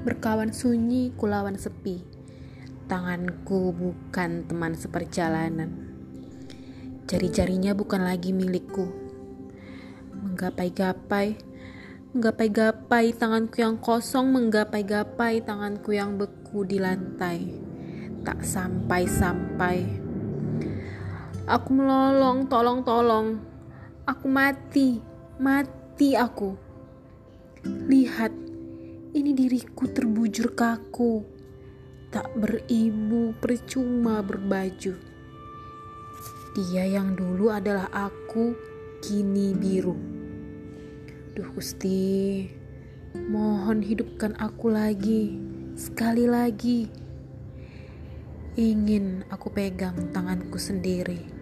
Berkawan sunyi, kulawan sepi. Tanganku bukan teman seperjalanan. Jari-jarinya bukan lagi milikku. Menggapai-gapai, menggapai-gapai tanganku yang kosong, menggapai-gapai tanganku yang beku di lantai. Tak sampai-sampai. Aku melolong, tolong, tolong. Aku mati, mati aku. Lihat, ini diriku terbujur kaku. Tak berilmu, percuma berbaju. Dia yang dulu adalah aku, kini biru. Duh Gusti, mohon hidupkan aku lagi, sekali lagi. Ingin aku pegang tanganku sendiri.